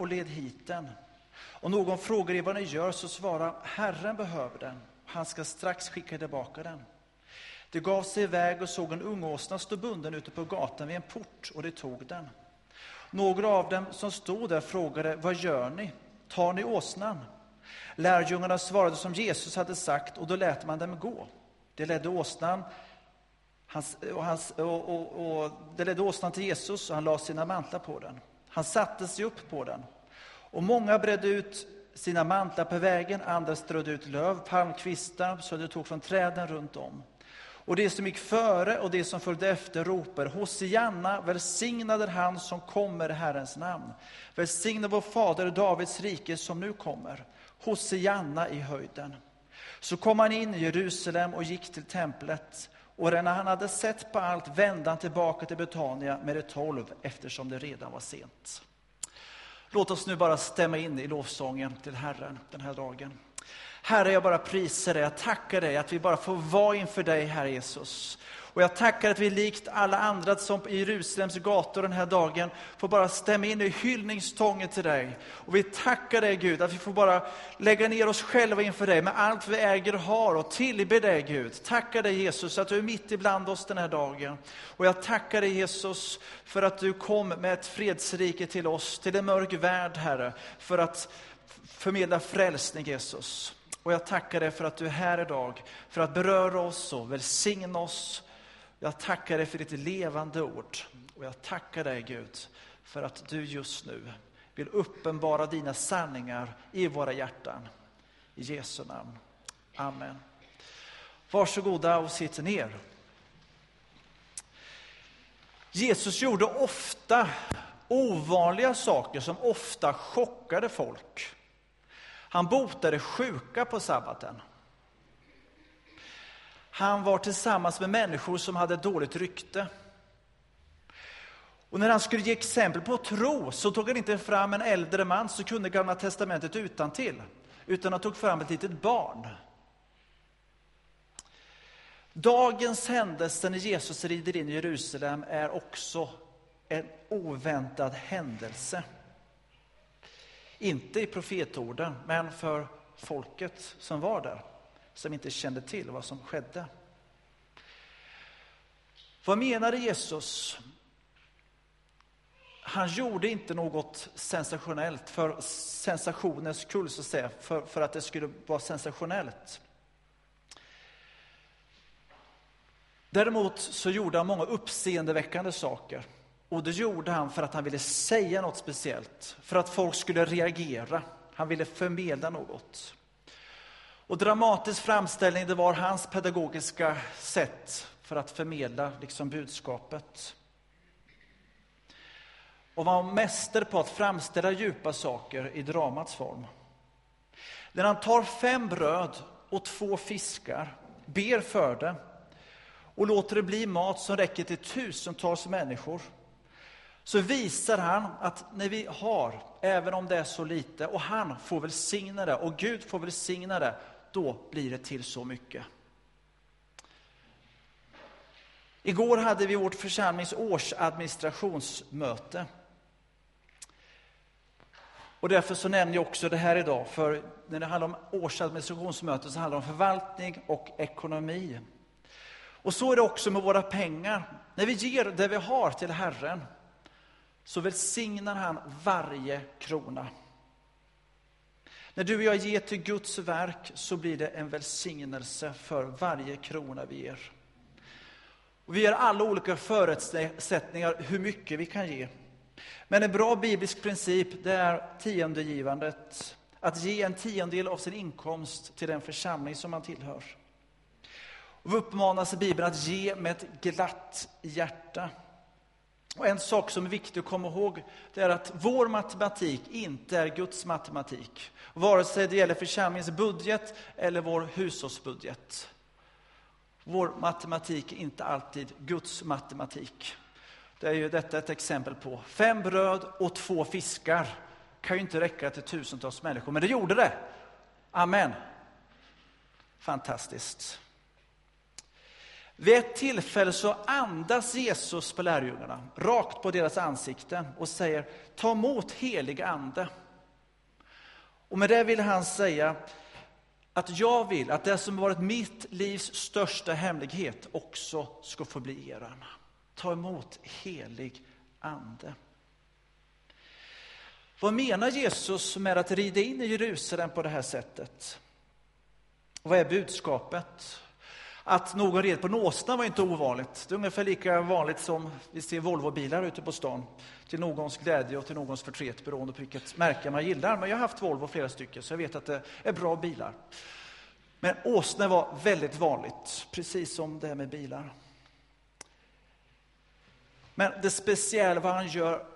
och led hit den. Och någon frågar er vad ni gör, så svara, Herren behöver den. Han ska strax skicka tillbaka den. De gav sig iväg och såg en ungåsna stå bunden ute på gatan vid en port, och de tog den. Några av dem som stod där frågade, vad gör ni? Tar ni åsnan? Lärjungarna svarade som Jesus hade sagt, och då lät man dem gå. De ledde åsnan, hans, och, hans, och, och, och, de ledde åsnan till Jesus, och han lade sina mantlar på den. Han satte sig upp på den. Och många bredde ut sina mantlar på vägen, andra strödde ut löv, palmkvistar, så de tog från träden runt om. Och det som gick före och det som följde efter ropar Hosianna, välsignad är han som kommer i Herrens namn. Välsignad vår fader Davids rike som nu kommer. Hosianna i höjden. Så kom han in i Jerusalem och gick till templet. Och när han hade sett på allt vände han tillbaka till Betania med de tolv, eftersom det redan var sent. Låt oss nu bara stämma in i lovsången till Herren den här dagen. Herre, jag bara prisar dig, jag tackar dig att vi bara får vara inför dig, Herre Jesus. Och jag tackar att vi likt alla andra som i Jerusalems gator den här dagen får bara stämma in i hyllningstången till dig. Och vi tackar dig Gud att vi får bara lägga ner oss själva inför dig med allt vi äger och har och tillbe dig Gud. Tackar dig Jesus att du är mitt ibland oss den här dagen. Och jag tackar dig Jesus för att du kom med ett fredsrike till oss, till en mörk värld Herre, för att förmedla frälsning Jesus. Och jag tackar dig för att du är här idag, för att beröra oss och välsigna oss. Jag tackar dig för ditt levande ord. Och jag tackar dig Gud för att du just nu vill uppenbara dina sanningar i våra hjärtan. I Jesu namn. Amen. Varsågoda och sitt ner. Jesus gjorde ofta ovanliga saker som ofta chockade folk. Han botade sjuka på sabbaten. Han var tillsammans med människor som hade dåligt rykte. Och när han skulle ge exempel på tro så tog han inte fram en äldre man som kunde Gamla testamentet utan till, utan han tog fram ett litet barn. Dagens händelse när Jesus rider in i Jerusalem är också en oväntad händelse. Inte i profetorden, men för folket som var där, som inte kände till vad som skedde. Vad menade Jesus? Han gjorde inte något sensationellt för sensationens skull, så att säga, för, för att det skulle vara sensationellt. Däremot så gjorde han många uppseendeväckande saker. Och det gjorde han för att han ville säga något speciellt, för att folk skulle reagera. Han ville förmedla något. Och dramatisk framställning, det var hans pedagogiska sätt för att förmedla liksom budskapet. Och var mäster på att framställa djupa saker i dramats form. När han tar fem bröd och två fiskar, ber för det och låter det bli mat som räcker till tusentals människor så visar han att när vi har, även om det är så lite, och han får välsigna det, och Gud får välsigna det, då blir det till så mycket. Igår hade vi vårt församlings årsadministrationsmöte. Och därför så nämner jag också det här idag, för när det handlar om årsadministrationsmöte så handlar det om förvaltning och ekonomi. Och så är det också med våra pengar. När vi ger det vi har till Herren, så välsignar han varje krona. När du och jag ger till Guds verk så blir det en välsignelse för varje krona vi ger. Och vi har alla olika förutsättningar hur mycket vi kan ge. Men en bra biblisk princip det är tiondegivandet. Att ge en tiondel av sin inkomst till den församling som man tillhör. Och vi uppmanas i Bibeln att ge med ett glatt hjärta. Och en sak som är viktig att komma ihåg det är att vår matematik inte är Guds matematik. Vare sig det gäller församlingens budget eller vår hushållsbudget. Vår matematik är inte alltid Guds matematik. Det är ju detta ett exempel på. Fem bröd och två fiskar kan ju inte räcka till tusentals människor, men det gjorde det. Amen. Fantastiskt. Vid ett tillfälle så andas Jesus på lärjungarna, rakt på deras ansikten och säger ta emot helig ande. Och med det vill han säga att jag vill att det som varit mitt livs största hemlighet också ska få bli eran. Ta emot helig ande. Vad menar Jesus med att rida in i Jerusalem på det här sättet? Vad är budskapet? Att någon red på en åsna var inte ovanligt. Det är ungefär lika vanligt som vi ser Volvobilar ute på stan. Till någons glädje och till någons förtret beroende på vilket märke man gillar. Men jag har haft Volvo flera stycken så jag vet att det är bra bilar. Men åsna var väldigt vanligt, precis som det här med bilar. Men det speciella vad han gör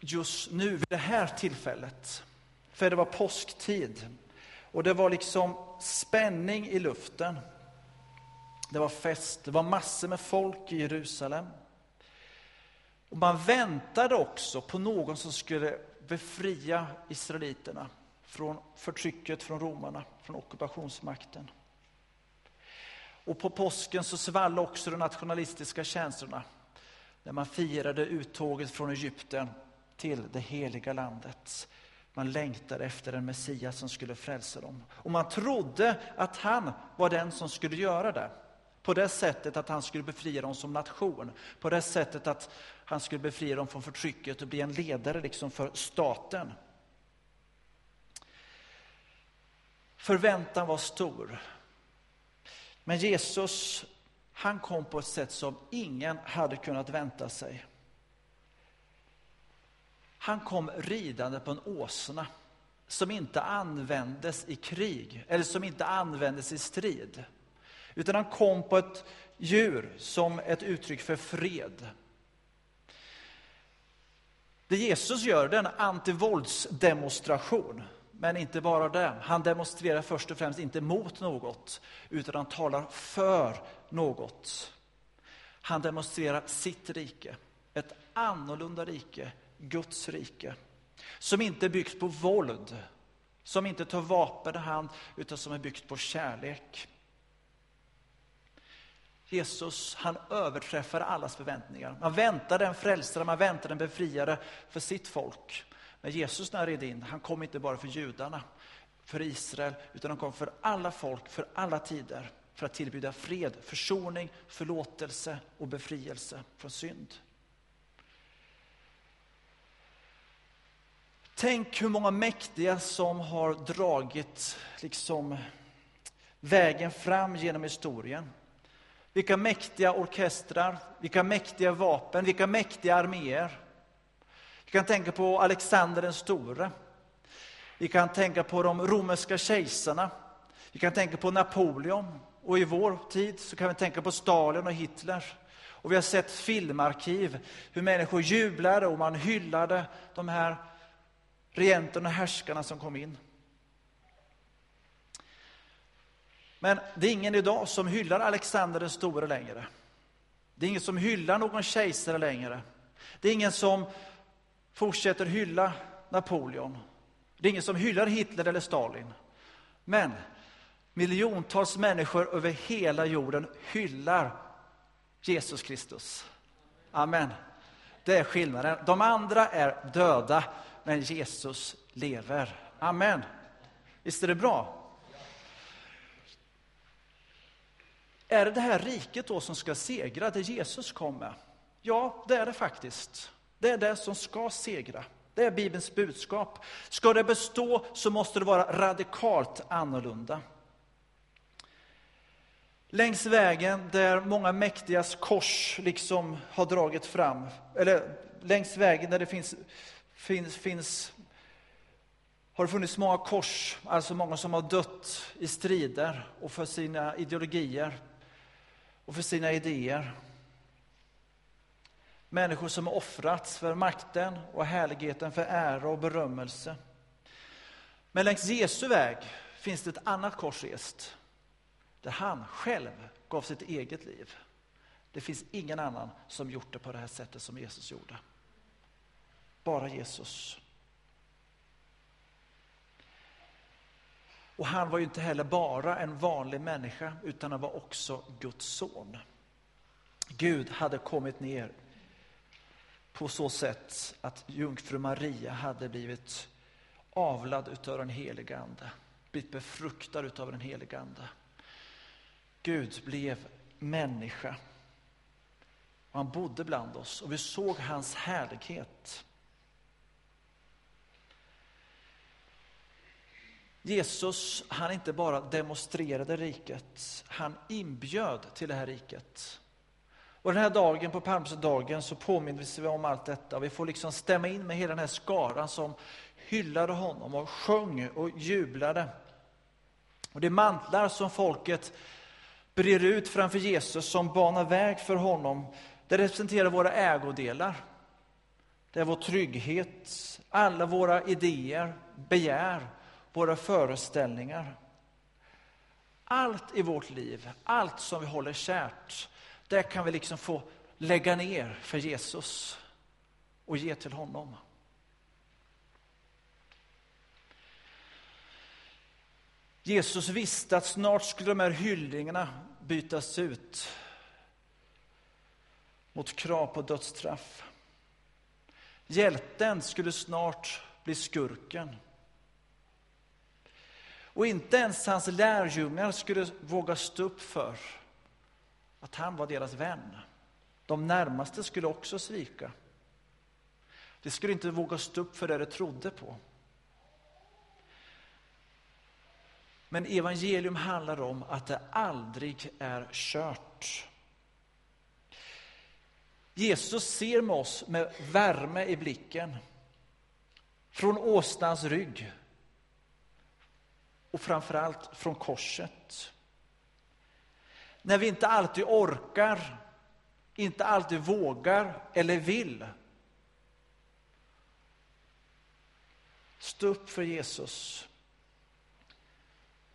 just nu vid det här tillfället. För det var påsktid och det var liksom spänning i luften. Det var fest, det var massor med folk i Jerusalem. Och man väntade också på någon som skulle befria israeliterna från förtrycket från romarna, från ockupationsmakten. Och på påsken så svall också de nationalistiska känslorna när man firade uttåget från Egypten till det heliga landet. Man längtade efter en Messias som skulle frälsa dem. Och man trodde att han var den som skulle göra det. På det sättet att han skulle befria dem som nation. På det sättet att han skulle befria dem från förtrycket och bli en ledare liksom för staten. Förväntan var stor. Men Jesus, han kom på ett sätt som ingen hade kunnat vänta sig. Han kom ridande på en åsna som inte användes i krig eller som inte användes i strid. Utan han kom på ett djur som ett uttryck för fred. Det Jesus gör det är en antivåldsdemonstration. Men inte bara det. Han demonstrerar först och främst inte mot något, utan han talar för något. Han demonstrerar sitt rike, ett annorlunda rike, Guds rike. Som inte är byggt på våld, som inte tar vapen i hand, utan som är byggt på kärlek. Jesus, han överträffade allas förväntningar. Man väntade en frälsare, man väntade en befriare för sitt folk. Men Jesus när han red in, han kom inte bara för judarna, för Israel, utan han kom för alla folk, för alla tider, för att tillbjuda fred, försoning, förlåtelse och befrielse från synd. Tänk hur många mäktiga som har dragit liksom, vägen fram genom historien. Vilka mäktiga orkestrar, vilka mäktiga vapen, vilka mäktiga arméer. Vi kan tänka på Alexander den store. Vi kan tänka på de romerska kejsarna. Vi kan tänka på Napoleon. Och i vår tid så kan vi tänka på Stalin och Hitler. Och vi har sett filmarkiv, hur människor jublade och man hyllade de här regenterna och härskarna som kom in. Men det är ingen idag som hyllar Alexander den store längre. Det är ingen som hyllar någon kejsare längre. Det är ingen som fortsätter hylla Napoleon. Det är ingen som hyllar Hitler eller Stalin. Men miljontals människor över hela jorden hyllar Jesus Kristus. Amen. Det är skillnaden. De andra är döda, men Jesus lever. Amen. Visst är det bra? Är det det här riket då som ska segra, det Jesus kom med? Ja, det är det faktiskt. Det är det som ska segra. Det är Bibelns budskap. Ska det bestå så måste det vara radikalt annorlunda. Längs vägen där många mäktigas kors liksom har dragit fram, eller längs vägen där det finns, finns, finns har det funnits många kors, alltså många som har dött i strider och för sina ideologier och för sina idéer. Människor som har offrats för makten och härligheten, för ära och berömmelse. Men längs Jesu väg finns det ett annat kors rest, där han själv gav sitt eget liv. Det finns ingen annan som gjort det på det här sättet som Jesus gjorde. Bara Jesus. Och han var ju inte heller bara en vanlig människa, utan han var också Guds son. Gud hade kommit ner på så sätt att jungfru Maria hade blivit avlad utav den helige Ande, blivit befruktad utav den helige Ande. Gud blev människa. Och han bodde bland oss och vi såg hans härlighet. Jesus, han inte bara demonstrerade riket, han inbjöd till det här riket. Och den här dagen, på palmsöndagen, så påminner vi om allt detta. Vi får liksom stämma in med hela den här skaran som hyllade honom och sjöng och jublade. Och det mantlar som folket brer ut framför Jesus som banar väg för honom, det representerar våra ägodelar. Det är vår trygghet, alla våra idéer, begär, våra föreställningar. Allt i vårt liv, allt som vi håller kärt, det kan vi liksom få lägga ner för Jesus och ge till honom. Jesus visste att snart skulle de här hyllningarna bytas ut mot krav på dödsstraff. Hjälten skulle snart bli skurken. Och inte ens hans lärjungar skulle våga stå upp för att han var deras vän. De närmaste skulle också svika. De skulle inte våga stå upp för det de trodde på. Men evangelium handlar om att det aldrig är kört. Jesus ser med oss med värme i blicken. Från åsnans rygg. Och framförallt från korset. När vi inte alltid orkar, inte alltid vågar eller vill. Stå upp för Jesus.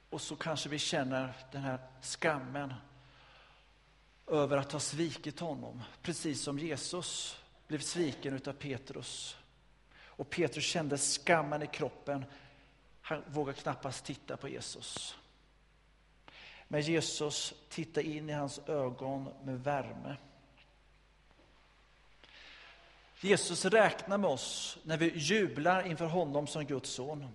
Och så kanske vi känner den här skammen över att ha svikit honom, precis som Jesus blev sviken av Petrus. Och Petrus kände skammen i kroppen. Han vågar knappast titta på Jesus. Men Jesus tittar in i hans ögon med värme. Jesus räknar med oss när vi jublar inför honom som Guds son.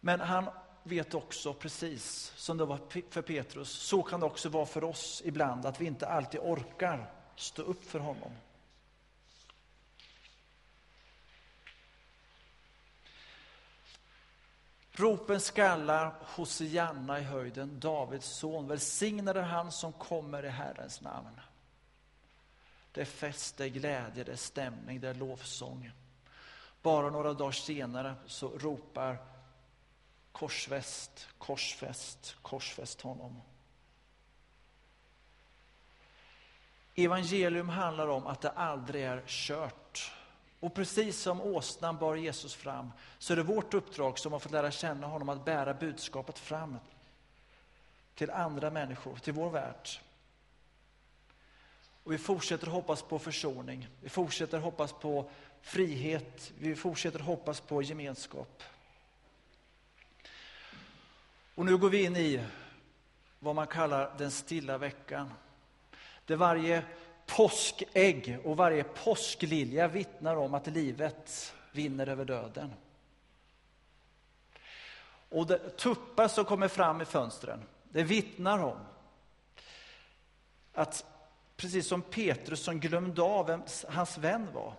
Men han vet också, precis som det var för Petrus, så kan det också vara för oss ibland, att vi inte alltid orkar stå upp för honom. Ropen skallar Hosianna i höjden, Davids son. Välsignad är han som kommer i Herrens namn. Det är fest, det är glädje, det är stämning, det är lovsång. Bara några dagar senare så ropar korsfäst, korsfäst, korsfäst honom. Evangelium handlar om att det aldrig är kört. Och precis som åsnan bar Jesus fram, så är det vårt uppdrag som har fått lära känna honom att bära budskapet fram till andra människor, till vår värld. Och vi fortsätter hoppas på försoning, vi fortsätter hoppas på frihet, vi fortsätter hoppas på gemenskap. Och nu går vi in i vad man kallar den stilla veckan. Där varje påskägg och varje påsklilja vittnar om att livet vinner över döden. Och det tuppar som kommer fram i fönstren, det vittnar om att precis som Petrus som glömde av vem hans vän var,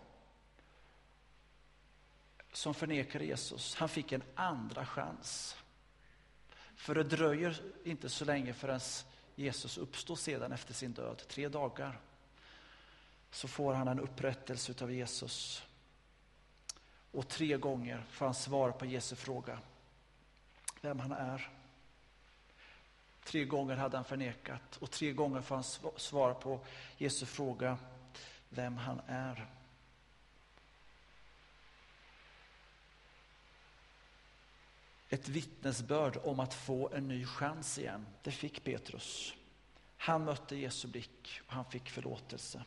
som förnekade Jesus, han fick en andra chans. För det dröjer inte så länge förrän Jesus uppstår sedan efter sin död, tre dagar. Så får han en upprättelse av Jesus. Och tre gånger får han svar på Jesu fråga, vem han är. Tre gånger hade han förnekat och tre gånger får han svar på Jesu fråga, vem han är. ett vittnesbörd om att få en ny chans igen. Det fick Petrus. Han mötte Jesu blick och han fick förlåtelse.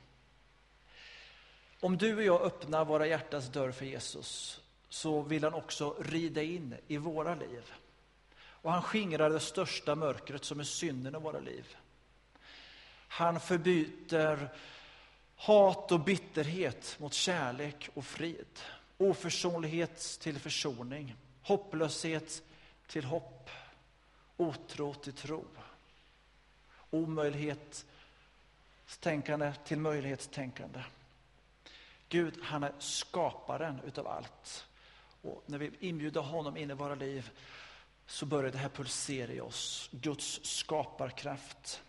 Om du och jag öppnar våra hjärtas dörr för Jesus så vill han också rida in i våra liv. Och han skingrar det största mörkret som är synden i våra liv. Han förbyter hat och bitterhet mot kärlek och frid. Oförsonlighet till försoning. Hopplöshet till hopp. Otro till tro. Omöjlighetstänkande till möjlighetstänkande. Gud, han är skaparen utav allt. Och när vi inbjuder honom in i våra liv så börjar det här pulsera i oss. Guds skaparkraft.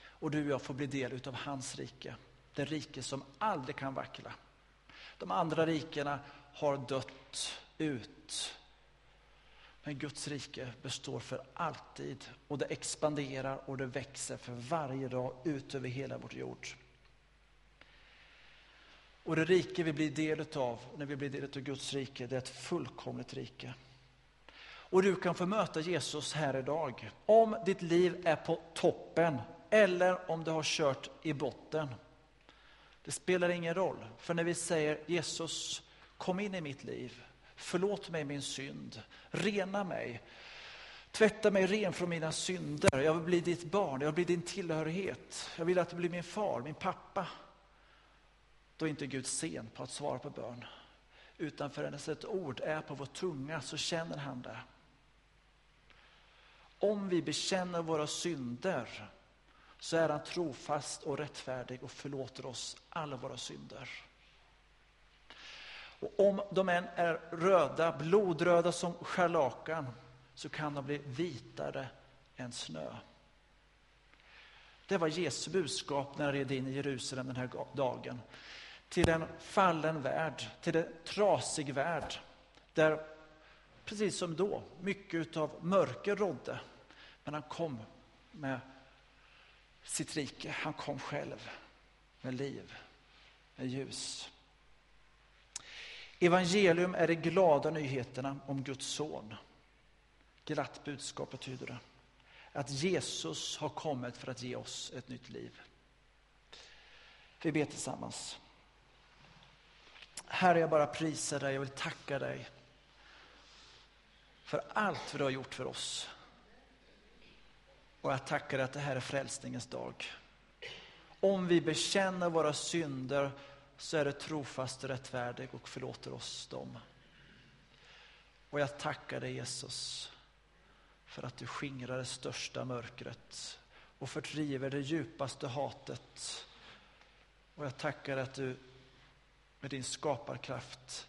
Och du och jag får bli del utav hans rike. Det rike som aldrig kan vackla. De andra rikena har dött ut. Men Guds rike består för alltid och det expanderar och det växer för varje dag ut över hela vår jord. Och det rike vi blir del av när vi blir del av Guds rike, det är ett fullkomligt rike. Och du kan få möta Jesus här idag. Om ditt liv är på toppen eller om du har kört i botten. Det spelar ingen roll, för när vi säger Jesus, kom in i mitt liv, förlåt mig min synd, rena mig, tvätta mig ren från mina synder, jag vill bli ditt barn, jag vill bli din tillhörighet, jag vill att du blir min far, min pappa. Då är inte Gud sen på att svara på bön, utan förrän ett ord är på vår tunga så känner han det. Om vi bekänner våra synder så är han trofast och rättfärdig och förlåter oss alla våra synder. Och om de än är röda, blodröda som scharlakan, så kan de bli vitare än snö. Det var Jesu budskap när han red in i Jerusalem den här dagen. Till en fallen värld, till en trasig värld, där precis som då, mycket av mörker rådde. Men han kom med sitt rike. Han kom själv med liv, med ljus. Evangelium är de glada nyheterna om Guds son. Glatt budskap betyder det. Att Jesus har kommit för att ge oss ett nytt liv. Vi ber tillsammans. Herre, jag bara prisar dig, jag vill tacka dig för allt du har gjort för oss. Och jag tackar dig att det här är frälsningens dag. Om vi bekänner våra synder så är du trofast och rättfärdig och förlåter oss dem. Och jag tackar dig Jesus för att du skingrar det största mörkret och fördriver det djupaste hatet. Och jag tackar att du med din skaparkraft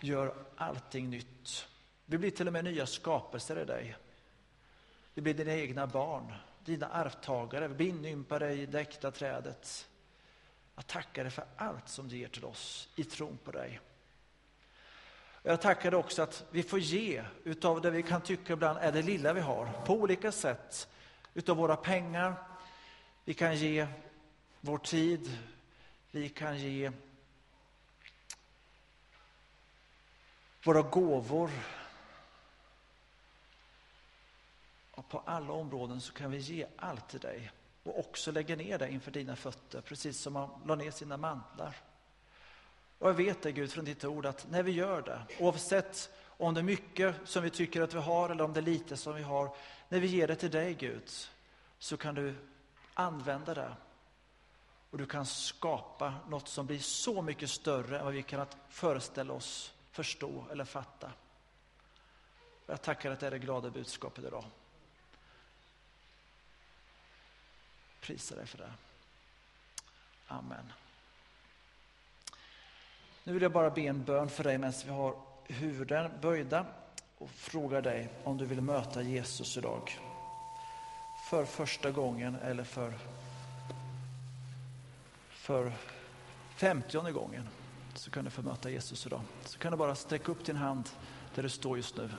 gör allting nytt. Vi blir till och med nya skapelser i dig. Vi blir dina egna barn, dina arvtagare. Vi blir inympade i det äkta trädet. Jag tackar dig för allt som du ger till oss i tron på dig. Jag tackar dig också att vi får ge utav det vi kan tycka ibland är det lilla vi har, på olika sätt. Utav våra pengar, vi kan ge vår tid, vi kan ge våra gåvor, Och på alla områden så kan vi ge allt till dig och också lägga ner det inför dina fötter, precis som man la ner sina mantlar. Och jag vet det, Gud, från ditt ord, att när vi gör det, oavsett om det är mycket som vi tycker att vi har eller om det är lite som vi har, när vi ger det till dig, Gud, så kan du använda det. Och du kan skapa något som blir så mycket större än vad vi kan föreställa oss, förstå eller fatta. Jag tackar att det är det glada budskapet idag. Prisa dig för det. Amen. Nu vill jag bara be en bön för dig medan vi har huvuden böjda och fråga dig om du vill möta Jesus idag. För första gången eller för, för femtionde gången så kan du få möta Jesus idag. Så kan du bara sträcka upp din hand där du står just nu.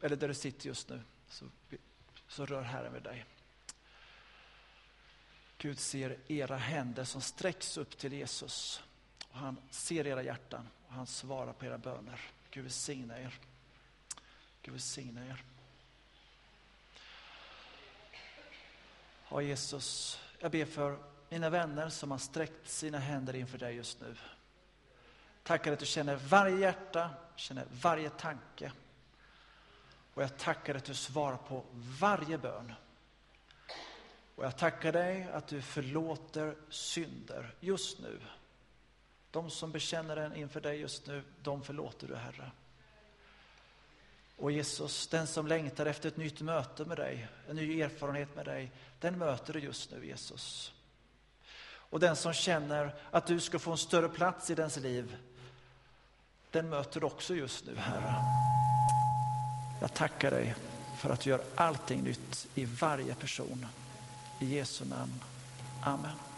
Eller där du sitter just nu. Så, så rör Herren vid dig. Gud ser era händer som sträcks upp till Jesus. Och han ser era hjärtan och han svarar på era böner. Gud välsigna er. Gud välsigna er. Ja, Jesus, jag ber för mina vänner som har sträckt sina händer inför dig just nu. Tackar att du känner varje hjärta, känner varje tanke. Och jag tackar att du svarar på varje bön. Och jag tackar dig att du förlåter synder just nu. De som bekänner den inför dig just nu, de förlåter du, Herre. Och Jesus, den som längtar efter ett nytt möte med dig, en ny erfarenhet med dig, den möter du just nu, Jesus. Och den som känner att du ska få en större plats i dens liv, den möter du också just nu, Herre. Jag tackar dig för att du gör allting nytt i varje person. I Jesu namn. Amen.